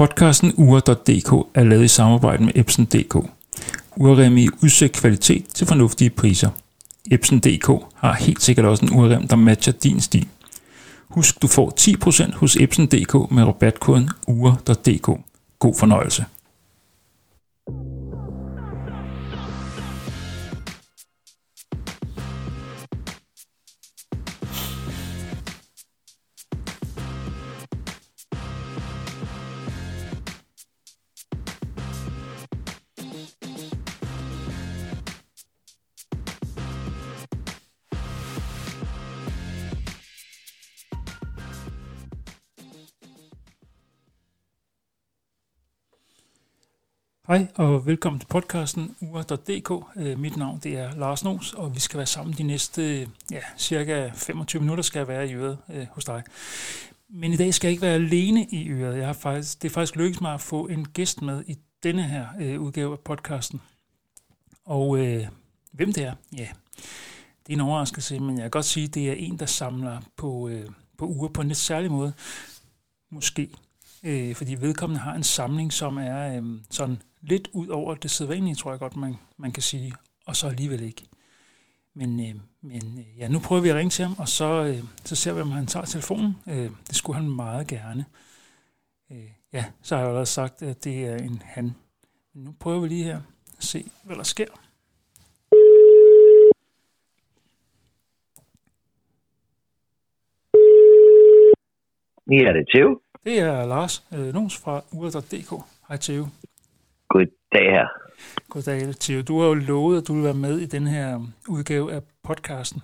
Podcasten Ure.dk er lavet i samarbejde med Epson.dk. Urrem i udsigt kvalitet til fornuftige priser. Epson.dk har helt sikkert også en urrem, der matcher din stil. Husk, du får 10% hos Epson.dk med rabatkoden Ure.dk. God fornøjelse. Hej og velkommen til podcasten ure.dk. Øh, mit navn det er Lars Nos, og vi skal være sammen de næste ja, cirka 25 minutter skal jeg være i øret øh, hos dig. Men i dag skal jeg ikke være alene i øret. Jeg har faktisk, det er faktisk lykkedes mig at få en gæst med i denne her øh, udgave af podcasten. Og øh, hvem det er? Ja, det er en overraskelse, men jeg kan godt sige, at det er en, der samler på, øh, på uger på en lidt særlig måde. Måske øh, fordi vedkommende har en samling, som er øh, sådan lidt ud over det sædvanlige, tror jeg godt, man, man kan sige, og så alligevel ikke. Men, øh, men øh, ja, nu prøver vi at ringe til ham, og så, øh, så ser vi, om han tager telefonen. Øh, det skulle han meget gerne. Øh, ja, så har jeg allerede sagt, at det er en han. Men nu prøver vi lige her at se, hvad der sker. Ja, det er Theo. Det er Lars øh, Nons fra ure.dk. Hej Theo. Goddag her. Goddag Theo. Du har jo lovet, at du vil være med i den her udgave af podcasten.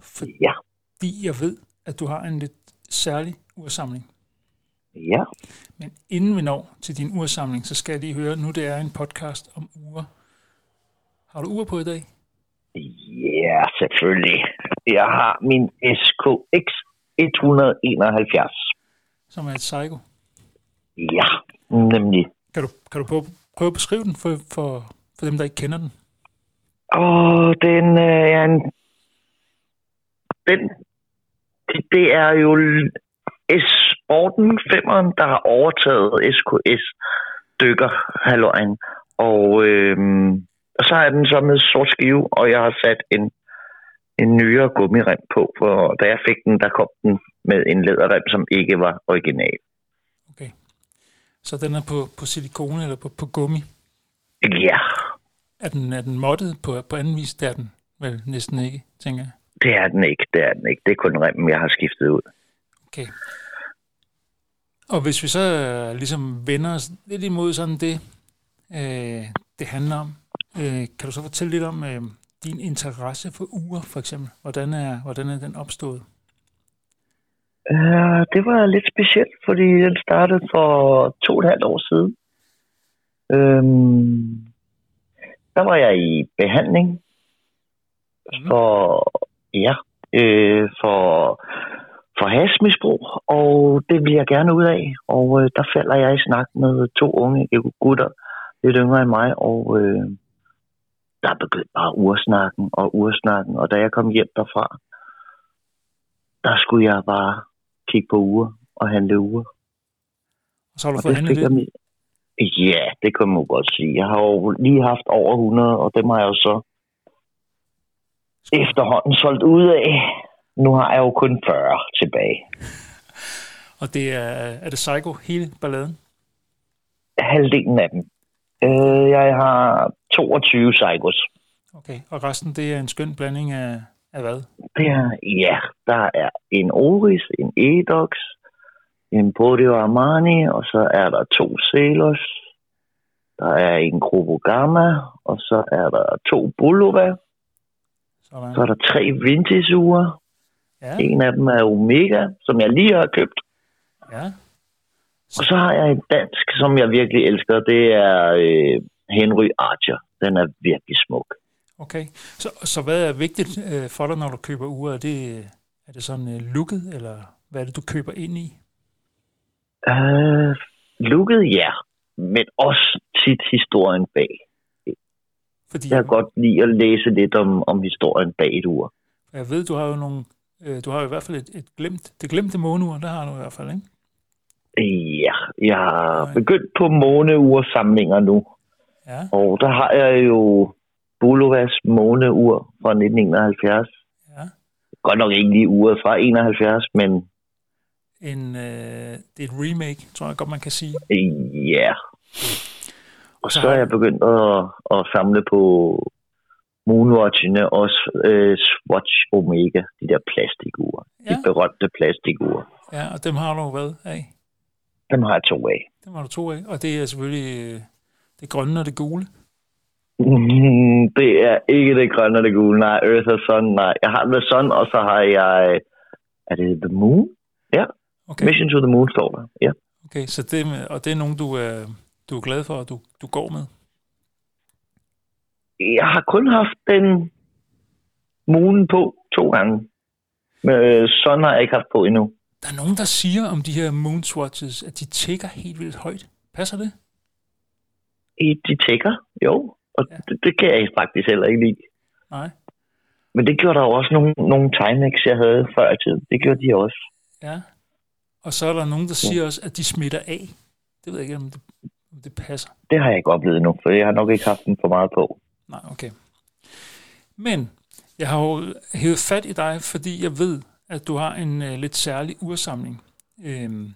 Fordi Ja. jeg ved, at du har en lidt særlig ursamling. Ja. Men inden vi når til din ursamling, så skal jeg lige høre, nu det er en podcast om uger. Har du uger på i dag? Ja, selvfølgelig. Jeg har min SKX 171. Som er et psycho. Ja, nemlig. Kan du, kan du prøve, prøve at beskrive den for, for, for dem, der ikke kender den? Og den øh, er en... Den, det, det er jo S-Sporten 5'eren, der har overtaget SKS dykker halløjen. Og, øhm, og så er den så med sort skive, og jeg har sat en, en nyere gummirem på, for da jeg fik den, der kom den med en læderrem, som ikke var original. Okay. Så den er på, på silikone eller på, på gummi. Ja, Er den, er den moddet på, på anden vis? Det er den vel næsten ikke, tænker jeg. det er den ikke, det er den ikke. Det er kun remmen, jeg har skiftet ud. Okay. Og hvis vi så øh, ligesom vender os lidt imod sådan det, øh, det handler om, øh, kan du så fortælle lidt om øh, din interesse for uger, for eksempel? Hvordan er, hvordan er den opstået? Uh, det var lidt specielt, fordi den startede for to og et halvt år siden. Øhm, der var jeg i behandling for, ja, øh, for, for hasmisbrug, og det vil jeg gerne ud af. Og øh, der falder jeg i snak med to unge gutter, lidt yngre end mig, og øh, der begyndte bare ursnakken og ursnakken. Og da jeg kom hjem derfra, der skulle jeg bare kigge på uger og handle uger. Og så har du Og fået det handlet jeg det? med. Ja, det kan man godt sige. Jeg har jo lige haft over 100, og dem har jeg jo så efterhånden solgt ud af. Nu har jeg jo kun 40 tilbage. Og det er, er det Psycho, hele balladen? Halvdelen af dem. Øh, jeg har 22 Psychos. Okay. Og resten, det er en skøn blanding af, af hvad? Det er, ja, der er en Oris, en Edox, en Bodio Armani, og så er der to Celos. Der er en Grupo Gamma, og så er der to Bulova. Sådan. Så er der tre vintage-ure. Ja, En af dem er Omega, som jeg lige har købt. ja. Og så har jeg en dansk, som jeg virkelig elsker. Det er øh, Henry Archer. Den er virkelig smuk. Okay. Så, så hvad er vigtigt øh, for dig, når du køber uger? Er det, er det sådan øh, looket, eller hvad er det, du køber ind i? Øh, looket, ja. Men også tit historien bag. Fordi Jeg kan godt lide at læse lidt om, om historien bag et ur. jeg ved, du har jo nogle, øh, du har jo i hvert fald et, et glemt, det glemte måneur, der har du i hvert fald, ikke? Ja, jeg har begyndt på måneursamlinger nu. Ja, Og der har jeg jo Bulovas måneur fra 1971. ja. Godt nok ikke lige uret fra 71, men En, øh, det er et remake, tror jeg godt, man kan sige. ja. Og så så har- jeg begyndt at, at samle på Moonwatchene og øh, Swatch Omega, de der plastikure. Ja. De berømte plastikure. Ja, og dem har du hvad af? Dem har jeg to af. Dem har du to af. Og det er selvfølgelig øh, det grønne og det gule. Mm, Det er ikke det grønne og det gule. Nej, Earth og Sun. Nej, jeg har The Sun, og så har jeg... Er det The Moon? Ja, Okay, Mission to the Moon står der. Ja. okay så det, og det er nogen, du er, du er glad for, og du, du går med. Jeg har kun haft den Moon på to gange. Men øh, Sun har jeg ikke haft på endnu. Der er nogen, der siger om de her moonswatches, at de tigger helt vildt højt. Passer det? De tækker, jo. Og Ja. det, det kan jeg faktisk heller ikke lide. Nej. Men det gjorde der jo også nogle, nogle Timex, jeg havde før i tiden. Det gjorde de også. Ja. Og så er der nogen, der siger også, at de smitter af. Det ved jeg ikke, om det, om det passer. Det har jeg ikke oplevet endnu, for jeg har nok ikke haft den for meget på. Nej, okay. Men jeg har jo hævet fat i dig, fordi jeg ved, at du har en øh, lidt særlig ursamling. Øhm,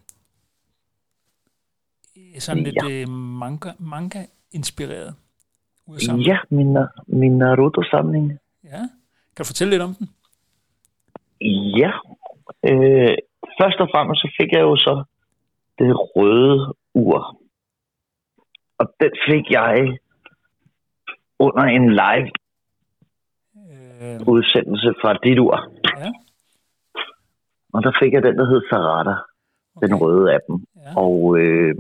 sådan lidt øh, manga, manga-inspireret ursamling. Ja, min, min Naruto-samling. ja. Kan du fortælle lidt om den? Ja. Øh, først og fremmest så fik jeg jo så det røde ur. Og den fik jeg under en live Øh, udsendelse fra dit ur. Og der fik jeg den, der hed Sarada, okay. den røde af dem. ja. Og, øh,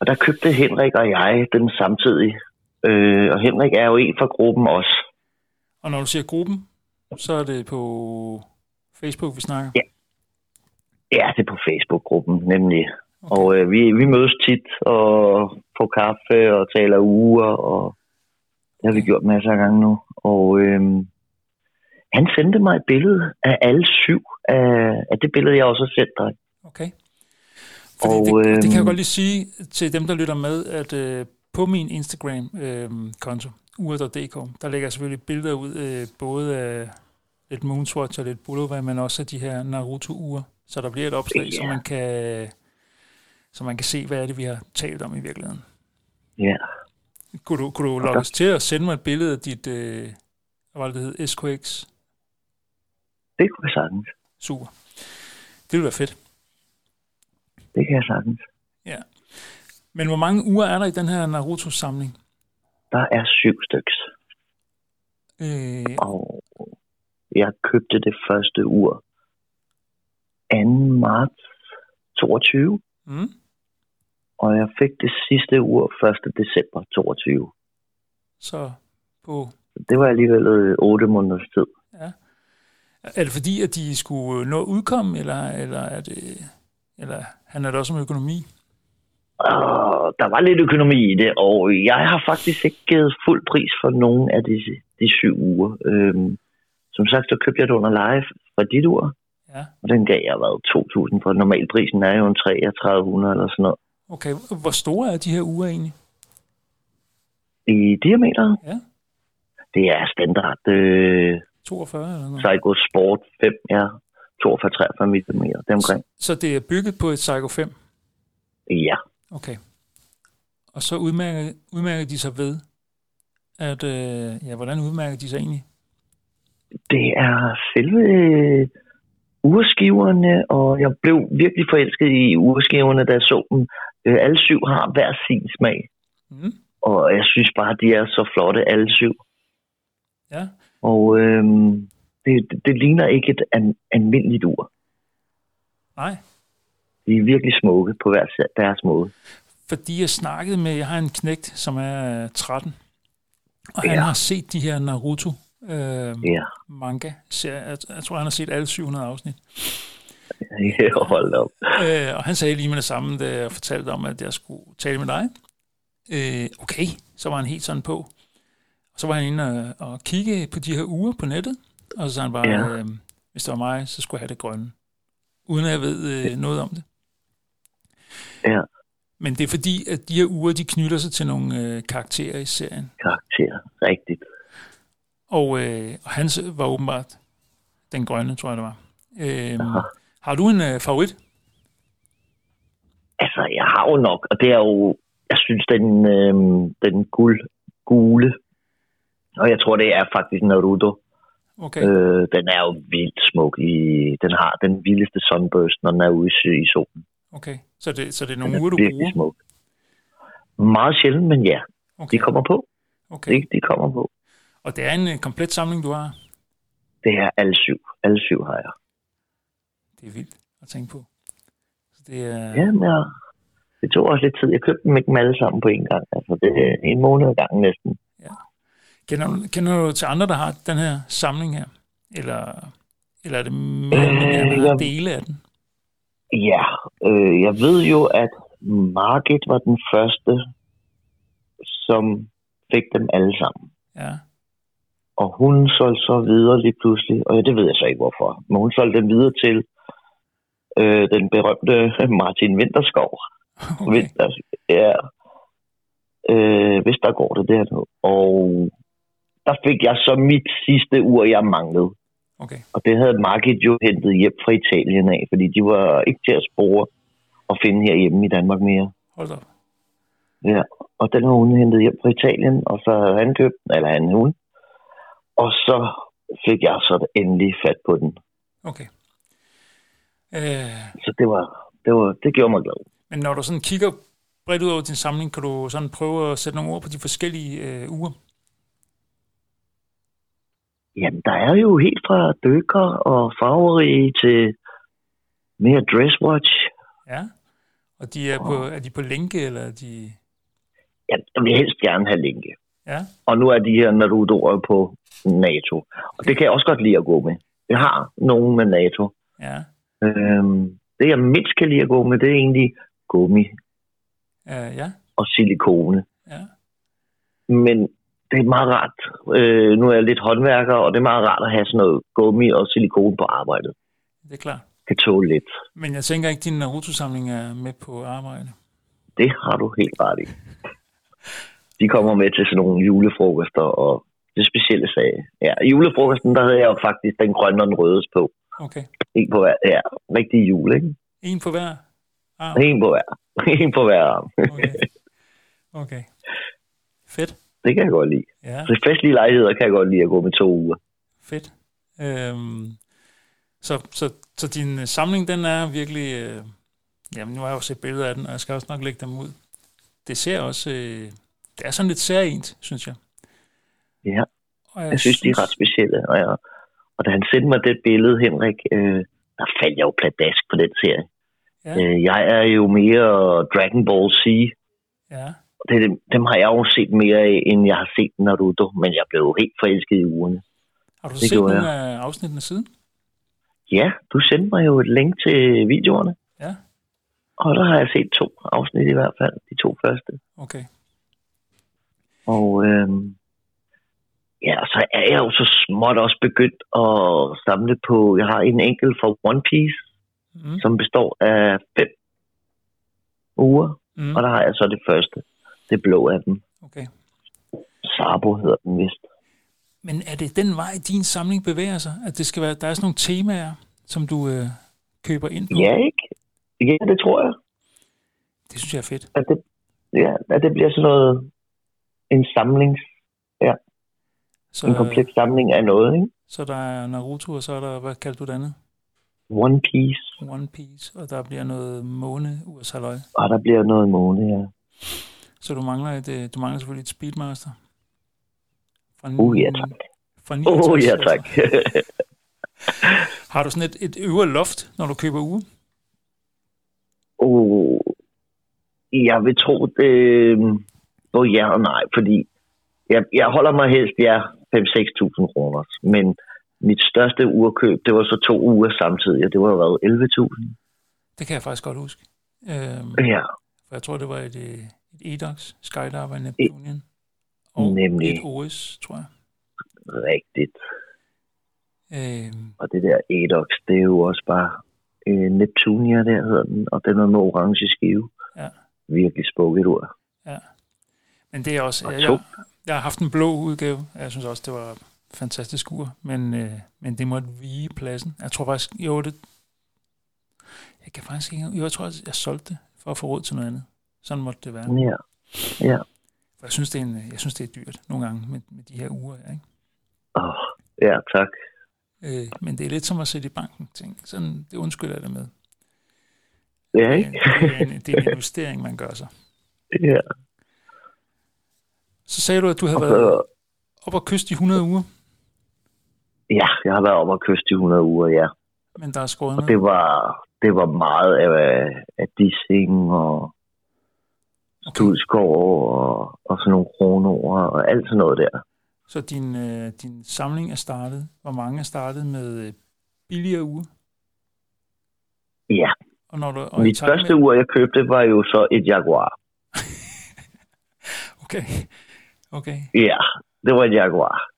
og der købte Henrik og jeg den samtidig. Øh, og Henrik er jo en fra gruppen også. Og når du siger gruppen, så er det på Facebook, vi snakker? Ja. Ja, det er på Facebook-gruppen, nemlig. Okay. Og øh, vi, vi mødes tit og får kaffe og taler uger, og det har vi gjort masser af gange nu. Og øh, han sendte mig et billede af alle syv af, af det billede, jeg også sendt dig. Okay. Fordi Og, det, det kan jeg øhm, godt lige sige til dem, der lytter med, at øh, på min Instagram-konto, øh, ur.dk, der lægger jeg selvfølgelig billeder ud, øh, både af lidt Moonswatch og lidt Bulova, men også af de her Naruto-ure. Så der bliver et opslag, Ja. så man kan så man kan se, hvad er det, vi har talt om i virkeligheden. Ja. Kunne du, kunne du logge os til at sende mig et billede af dit, øh, hvad det, hed, SKX? Det kunne jeg sagtens. Super. Det ville være fedt. Det kan jeg sagtens. Ja. Men hvor mange uger er der i den her Naruto-samling? Der er syv styks. Øh, Og jeg købte det første ur 2. marts 22. mm, Og jeg fik det sidste ur 1. december 22. så på... Det var alligevel øh, 8 måneders tid. Er det fordi, at de skulle nå at udkomme, eller, eller er det... Eller handler det også om økonomi? Og der var lidt økonomi i det, og jeg har faktisk ikke givet fuld pris for nogen af de, de syv uger. Øhm, som sagt, så købte jeg det under live fra dit ur, Ja. og den gav jeg været 2.000, for normalprisen er jo en 3300 eller sådan noget. Okay, hvor store er de her uger egentlig? I diameter, Ja, det er standard øh, 42 eller noget? Psycho Sport 5, ja, 42-43 mm, det omkring. Så det er bygget på et Psycho 5? Ja, Okay. Og så udmærker, udmærker de sig ved, at... Øh, ja, hvordan udmærker de sig egentlig? det er selve øh, urskiverne, og jeg blev virkelig forelsket i urskiverne, da jeg så dem. Øh, alle syv har hver sin smag, Mm, og jeg synes bare, de er så flotte, alle syv. ja, Og øhm, det, det, ligner ikke et an, almindeligt ur. nej. De er virkelig smukke på hver deres måde. Fordi jeg snakkede med, jeg har en knægt, som er øh, 13, og han Ja. har set de her Naruto øh, Ja, manga serier. Jeg, jeg tror, han har set alle 700 afsnit. hold op. Øh, og han sagde lige med det samme, da jeg fortalte om, at jeg skulle tale med dig. Øh, okay, så var han helt sådan på. Så var han inde og, og kigge på de her uger på nettet, og så sagde han bare, Ja. øh, hvis det var mig, så skulle jeg have det grønne. Uden at jeg ved øh, noget om det. Ja, Men det er fordi, at de her uger, de knytter sig til nogle øh, karakterer i serien. karakter. Rigtigt. Og, øh, og hans var åbenbart den grønne, tror jeg det var. Øh, Aha. har du en øh, favorit? Altså, jeg har jo nok, og det er jo, jeg synes, den, øh, den guld, gule, og jeg tror, det er faktisk Naruto. Okay. Øh, den er jo vildt smuk. I, den har den vildeste sunburst, når den er ude i, solen. okay. Så, det, så det er nogle er uger, du bruger? smuk. Meget sjældent, men ja, Okay. de kommer på. okay. De, de kommer på. Og det er en øh, komplet samling, du har? Det er alle syv. Alle syv har jeg. Det er vildt at tænke på. Så det er, Ja, men jeg, det tog også lidt tid. Jeg købte dem ikke dem alle sammen på en gang. Altså, det er en måned ad gangen næsten. Kender, du, kender du til andre, der har den her samling her? Eller, eller er det mere, Øh, jeg- dele af den? Ja, øh, jeg ved jo, at Margit var den første, som fik dem alle sammen. Ja, Og hun solgte så videre lige pludselig, og ja, det ved jeg så ikke hvorfor, men hun solgte dem videre til øh, den berømte Martin Winterskov. okay. Vinter, ja, øh, hvis der går det der nu. Og der fik jeg så mit sidste ur, jeg manglede. okay. Og det havde Margit jo hentet hjem fra Italien af, fordi de var ikke til at spore og finde herhjemme i Danmark mere. Hold da. Ja, og den har hun hentet hjem fra Italien, og så havde han købt den, eller han hun. Og så fik jeg så endelig fat på den. Okay. Øh, Så det var, det var, det gjorde mig glad. men når du sådan kigger bredt ud over din samling, kan du sådan prøve at sætte nogle ord på de forskellige øh, uger? Jamen, der er jo helt fra dykker og farverige til mere dresswatch. Ja. Og de er, på, er de på lænke, eller er de... Ja, jeg vil helst gerne have længe. Ja, Og nu er de her Naruto'er på NATO. Og det kan jeg også godt lide at gå med. Jeg har nogen med NATO. ja, Øhm, det, jeg mindst kan lide at gå med, det er egentlig gummi øh, ja, og silikone. ja. Men det er meget rart. Øh, nu er jeg lidt håndværker, og det er meget rart at have sådan noget gummi og silikone på arbejdet. Det er klart. Kan tåle lidt. Men jeg tænker ikke, at din Naruto-samling er med på arbejde. Det har du helt ret i. De kommer med til sådan nogle julefrokoster og det specielle sag. Ja, i julefrokosten, der havde jeg jo faktisk den grønne og den røde på. Okay. En på hver, ja, rigtig jul, ikke? En på hver arm? En på hver. En på hver arm. Okay. Okay. Fedt. Det kan jeg godt lide. Ja, Så festlige lejligheder kan jeg godt lide at gå med to uger. fedt. Øhm, så, så, så din øh, samling, den er virkelig... Øh, jamen, nu har jeg jo set billeder af den, og jeg skal også nok lægge dem ud. Det ser også... Øh, det er sådan lidt særligt, synes jeg. Ja, Og jeg synes, de er ret specielle. Og, jeg, og da han sendte mig det billede, Henrik, øh, der faldt jeg jo pladask på den serie. Ja, Øh, jeg er jo mere Dragon Ball Z. ja. Det, dem har jeg jo set mere af, end jeg har set Naruto. Men jeg blev jo helt forelsket i ugerne. Har du Det set nogle af afsnittene siden? Ja, du sendte mig jo et link til videoerne. Ja. Og der har jeg set to afsnit i hvert fald. De to første. Okay. Og øhm, ja, så er jeg jo så småt også begyndt at samle på... Jeg har en enkelt for One Piece, Mm. som består af fem uger. Mm. Og der har jeg så det første. Det blå af dem. Okay. Sabo hedder den vist. Men er det den vej, din samling bevæger sig? At det skal være, der er sådan nogle temaer, som du øh, køber ind på? Ja, ikke? Ja, det tror jeg. Det synes jeg er fedt. At det, ja, at det bliver sådan noget... En samling, Så, en komplet samling af noget, ikke? så der er Naruto, og så er der, hvad kalder du det andet? One Piece. One Piece, og der bliver noget måne halløj. Og der bliver noget måne, ja. Så du mangler, et, øh, du mangler selvfølgelig et Speedmaster. Fra, Uh, ja tak. Fra Åh, oh, 69, ja altså. tak. Har du sådan et, et øvre loft, når du køber uge? oh, jeg vil tro, det både ja og nej, fordi jeg, jeg holder mig helst, ja, 5-6.000 kroner. Men mit største urkøb, det var så to uger samtidig, og det var jo været 11.000. Det kan jeg faktisk godt huske. Øhm, Ja, for jeg tror, det var et, øh, et EDOX Skydiver i Neptunien. Og nemlig. et OS, tror jeg. rigtigt. Øhm, Og det der Edox, det er jo også bare øh, Neptunia, der hedder den, og den er med orange skive. Ja. Virkelig spukket ur. Ja. Men det er også... Og jeg, jeg har haft en blå udgave. Jeg synes også, det var fantastisk ur. Men, øh, men det måtte vige pladsen. Jeg tror faktisk... Jo, det... Jeg kan faktisk ikke... Jo, jeg tror, jeg solgte det for at få råd til noget andet. Sådan måtte det være. Ja. Ja. For jeg synes, det er, en, jeg synes, det er dyrt nogle gange med, med de her uger. Ikke? Oh, ja, tak. Øh, men det er lidt som at sætte i banken. Tænk. Sådan, det undskylder jeg det med. Ja, ikke? det, er en, det er en investering, man gør sig. ja. Så sagde du, at du havde Og været så, op og kyst i 100 uger, ja, jeg har været op og kyst i 100 uger, ja. men der er skåret Og det var, det var meget af, af dissing og studskår og, og sådan nogle kronoer og alt sådan noget der. Så din, øh, din samling er startet. Hvor mange er startet med øh, billigere uger? Ja, Og når du, og mit første ur, jeg købte, var jo så et Jaguar. Okay, okay. Ja, det var et Jaguar.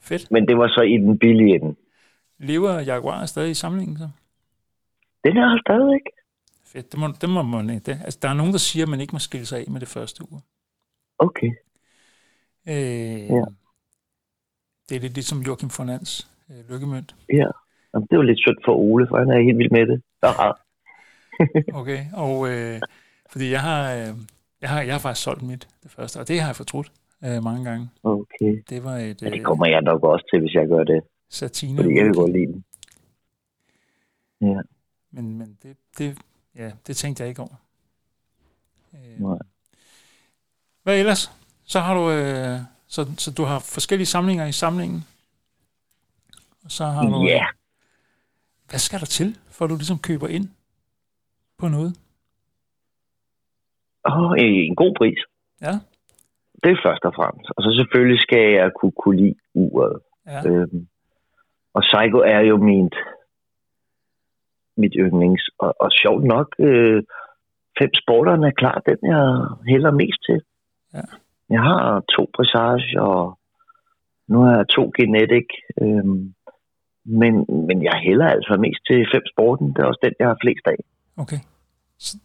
Fedt. Men det var så i den billige ende. Lever Jaguar stadig i samlingen så? Den er her stadigvæk. Fedt, det må, det må man ikke. Det. Altså, der er nogen, der siger, at man ikke må skille sig af med det første uge. Okay. Øh, Ja. Det er lidt ligesom Joachim von Ans øh, lykkemønt. Ja. Jamen, det var lidt synd for Ole, for han er helt vild med det. Aha. Okay, og øh, fordi jeg har, øh, jeg har, jeg har faktisk solgt mit det første, og det har jeg fortrudt øh, mange gange. Okay. Det var et Ja, det øh, kommer jeg nok også til, hvis jeg gør det. satine. Fordi jeg kan godt lide den. Ja. Men, men det, det, ja, det tænkte jeg ikke over. Øh, Nej. hvad ellers? Så har du, øh, så, så du har forskellige samlinger i samlingen. Og så har du, Ja. hvad skal der til, for at du ligesom køber ind på noget? Åh, en god pris. Ja, Det er først og fremmest. Og så selvfølgelig skal jeg kunne, kunne lide uret. ja, Øhm, og Psycho er jo mit, mit yndlings. Og, og sjovt nok, øh, fem sporterne er klart den, jeg hælder mest til. Ja. Jeg har to Presage, og nu har jeg to Genetic. Øhm, men, men jeg hælder altså mest til fem sporten. Det er også den, jeg har flest af. okay.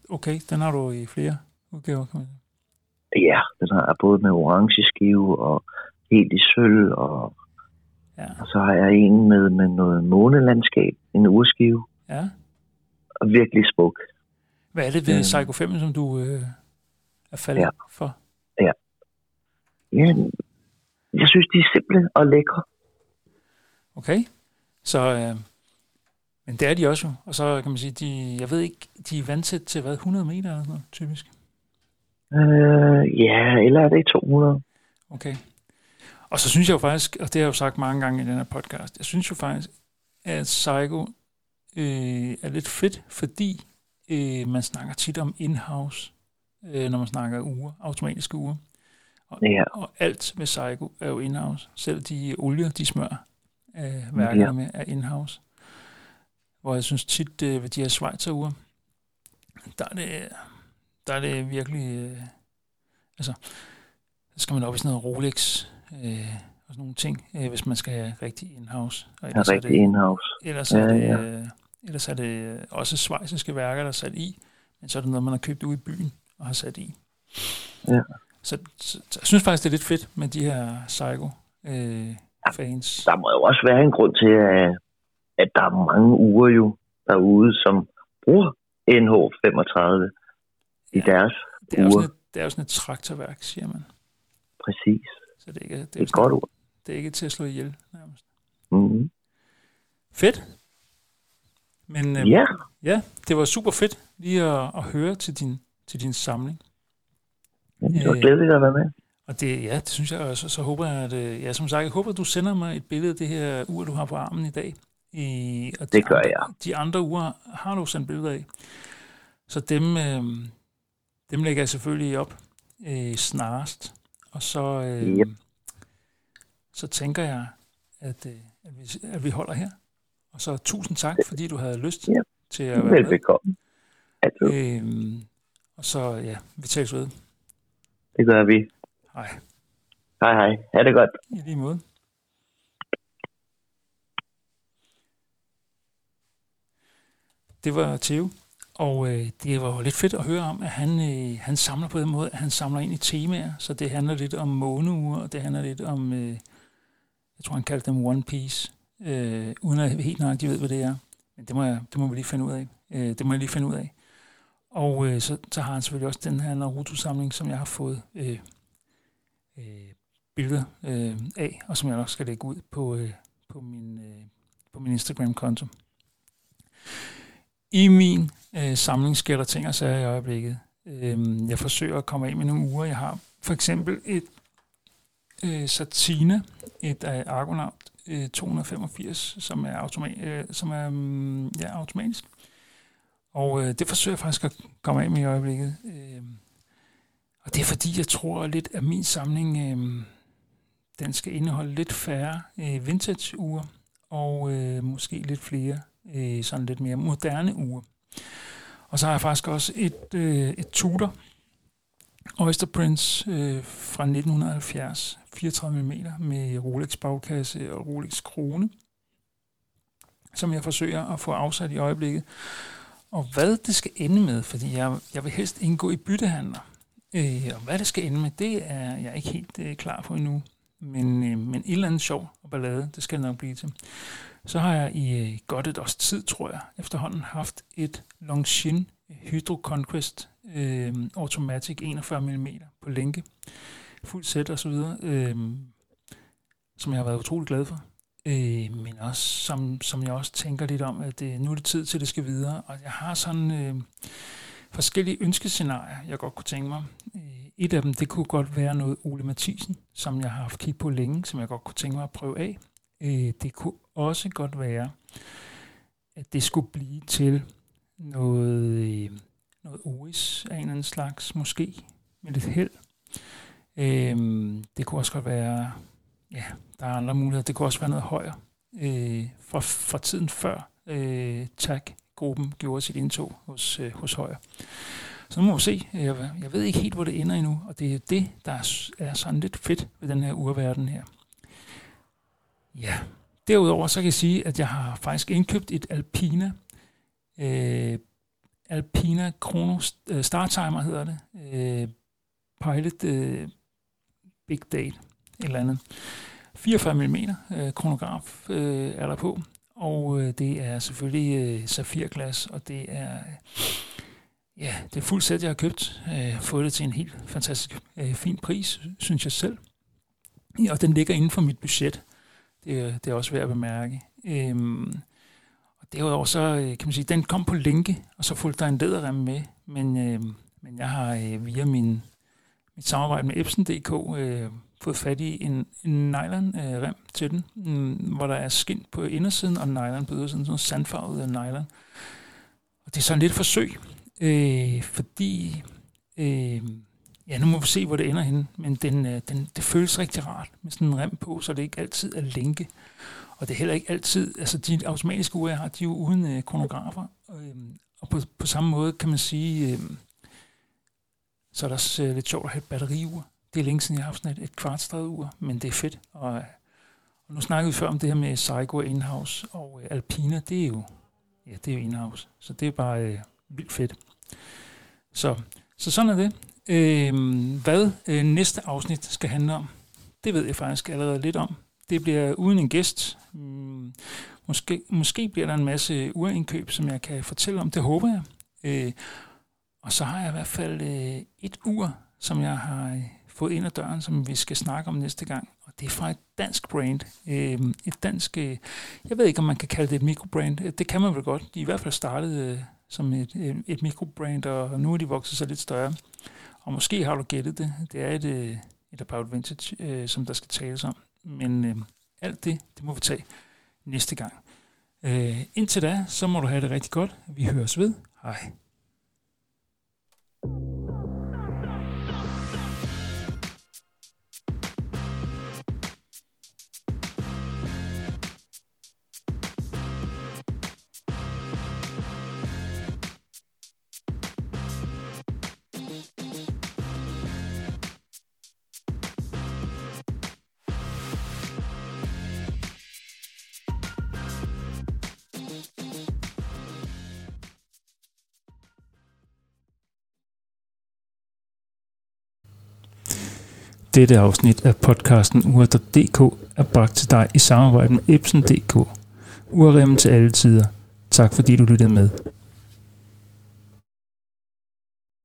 Okay, den har du i flere udgaver, kan man sige. Ja, den har jeg både med orange skive og helt i sølv, og, Ja, og så har jeg en med, med noget månelandskab, en urskive, ja. Og virkelig smuk. Hvad er det ved Øhm. Psycho 5, som du øh, er faldet Ja. for? Ja, jeg synes, de er simple og lækre. Okay, så... Øh, men det er de også jo. Og så kan man sige, de, jeg ved ikke, de er vandtæt til hvad, 100 meter eller noget, typisk. Øh, ja, eller er det ikke 200? Okay. Og så synes jeg jo faktisk, og det har jeg jo sagt mange gange i den her podcast, jeg synes jo faktisk, at Psycho øh, er lidt fedt, fordi øh, man snakker tit om in-house, øh, når man snakker uger, automatiske uger. Og, Ja. og alt med Psycho er jo in-house. Selv de olier, de smører øh, værkerne Ja. med, er in-house. Hvor jeg synes tit, øh, ved de her Schweizer-uger, der er det, der er det virkelig... Øh, altså, så skal man op i sådan noget Rolex øh, og sådan nogle ting, øh, hvis man skal have rigtig in-house. Og ellers er er rigtig det, in-house. ellers er Ja, det, ja. øh, ellers er det også schweiziske værker, der er sat i, men så er det noget, man har købt ude i byen og har sat i. Ja. Så, så, så jeg synes faktisk, det er lidt fedt med de her Psycho-fans. Der må jo også være en grund til, at, at der er mange uger jo derude, som bruger NH35 i Ja. deres det, er uger. sådan et, det er jo sådan et traktorværk, siger man. Præcis. Så det er ikke, det Det er, er et godt ord. det er ikke til at slå ihjel, nærmest. Mm-hmm. Fedt. Men øh, Ja, ja, det var super fedt lige at, at høre til din, til din samling. det var Øh, glædeligt at være med. Og det, ja, det synes jeg også. Så håber jeg, at, øh, ja, som sagt, jeg håber, at du sender mig et billede af det her ur, du har på armen i dag. I, og de Det gør andre, jeg. De andre uger har du sendt billeder af. Så dem, øh, dem lægger jeg selvfølgelig op øh, snarest. Og så, øh, Yep. så tænker jeg, at, øh, at, vi, at vi holder her. Og så tusind tak, fordi du havde lyst Yep. til at være med. Velbekomme. Øhm, og så, ja, vi tales ved. Det gør vi. Hej. Hej hej. Ha' det godt. I lige måde. Det var Theo Og øh, det var jo lidt fedt at høre om, at han, øh, han samler på den måde, at han samler ind i temaer. Så det handler lidt om måneuger, og det handler lidt om, øh, jeg tror han kaldte dem One Piece, øh, uden at helt nøjagtigt ved, hvad det er. Men det må, jeg, det må vi lige finde ud af. Øh, det må jeg lige finde ud af. Og øh, så, så har han selvfølgelig også den her Naruto-samling, som jeg har fået øh, øh, billeder øh, af, og som jeg nok skal lægge ud på, øh, på min, øh, på min Instagram-konto. I min øh, samling sker der ting og sager i øjeblikket. Øh, jeg forsøger at komme af med nogle uger. Jeg har for eksempel et øh, Satine, et øh, Argonaut øh, 285, som er, automa- øh, som er mm, ja, automatisk. Og øh, det forsøger jeg faktisk at komme af med i øjeblikket. Øh, og det er fordi, jeg tror lidt, at min samling, øh, den skal indeholde lidt færre øh, vintage-uger, og øh, måske lidt flere øh, sådan lidt mere moderne uger. Og så har jeg faktisk også et, øh, et Tudor Oyster Prince øh, fra 1970, 34 mm med Rolex bagkasse og Rolex krone, som jeg forsøger at få afsat i øjeblikket. Og hvad det skal ende med, fordi jeg, jeg vil helst indgå i byttehandler. Øh, og hvad det skal ende med, det er jeg ikke helt øh, klar på endnu. Men, øh, men et eller andet sjov og ballade, det skal det nok blive til. Så har jeg i øh, godt et års tid, tror jeg, efterhånden haft et Longines Hydro Conquest øh, Automatic 41 mm på lænke, fuld sæt og så videre, øh, som jeg har været utrolig glad for. Øh, men også, som, som jeg også tænker lidt om, at øh, nu er det tid til, at det skal videre. Og jeg har sådan øh, forskellige ønskescenarier, jeg godt kunne tænke mig. Øh, et af dem, det kunne godt være noget Ole Mathisen, som jeg har haft kig på længe, som jeg godt kunne tænke mig at prøve af. Øh, det kunne også godt være, at det skulle blive til noget, øh, noget OS af en eller anden slags, måske med lidt held. Øhm, det kunne også godt være, ja, der er andre muligheder. Det kunne også være noget højere øh, fra, fra tiden før øh, TAG-gruppen gjorde sit indtog hos, øh, hos Højer. Så nu må vi se. Jeg, jeg ved ikke helt, hvor det ender endnu, og det er det, der er sådan lidt fedt ved den her urverden her. Ja, derudover så kan jeg sige, at jeg har faktisk indkøbt et Alpina øh, Alpina Chrono øh, Startimer hedder det. Øh, Pilot øh, Big Date, et eller andet. 44 mm øh, kronograf øh, er der på, og øh, det er selvfølgelig øh, safirglas, og det er ja, det er fuldt sæt, jeg har købt. Øh, fået det til en helt fantastisk øh, fin pris, synes jeg selv. Ja, og den ligger inden for mit budget. Det, det er også værd at bemærke. Øh, og derudover så, øh, kan man sige, den kom på linke, og så fulgte der en læderrem med, men, øh, men jeg har øh, via min, mit samarbejde med Epson.dk øh, fået fat i en, en nylon-rem øh, til den, øh, hvor der er skind på indersiden og nylon på ydersiden, sådan noget sandfarvet øh, nylon. Og det er sådan lidt forsøg, øh, fordi, øh, ja nu må vi se, hvor det ender henne, men den, øh, den, det føles rigtig rart med sådan en rem på, så det ikke altid er lænke. Og det er heller ikke altid, altså de automatiske ure, jeg har, de er jo uden øh, kronografer. Øh, og på, på samme måde kan man sige, øh, så er det også øh, lidt sjovt at have et batteriur. Det er længe siden, jeg har haft sådan et, et kvartstreget ur, men det er fedt. Og, øh, og nu snakkede vi før om det her med Seiko Inhouse og øh, Alpina, det er jo, ja, det er jo Inhouse. Så det er bare øh, vildt fedt. Så, så sådan er det. Øh, hvad øh, næste afsnit skal handle om, det ved jeg faktisk allerede lidt om. Det bliver uden en gæst. Mm, måske, måske bliver der en masse urindkøb, som jeg kan fortælle om. Det håber jeg. Øh, og så har jeg i hvert fald øh, et ur, som jeg har øh, fået ind ad døren, som vi skal snakke om næste gang. Og det er fra et dansk brand. Øh, et dansk, øh, jeg ved ikke, om man kan kalde det et mikrobrand. Øh, det kan man vel godt. De i hvert fald startede øh, som et, et, et mikrobrand, og nu er de vokset sig lidt større. Og måske har du gættet det. Det er et, et About Vintage, øh, som der skal tales om. Men øh, alt det, det må vi tage næste gang. Øh, indtil da, så må du have det rigtig godt. Vi høres ved. Hej. Dette afsnit af podcasten Ure.dk er bragt til dig i samarbejde med Epson.dk. Urremmen til alle tider. Tak fordi du lyttede med.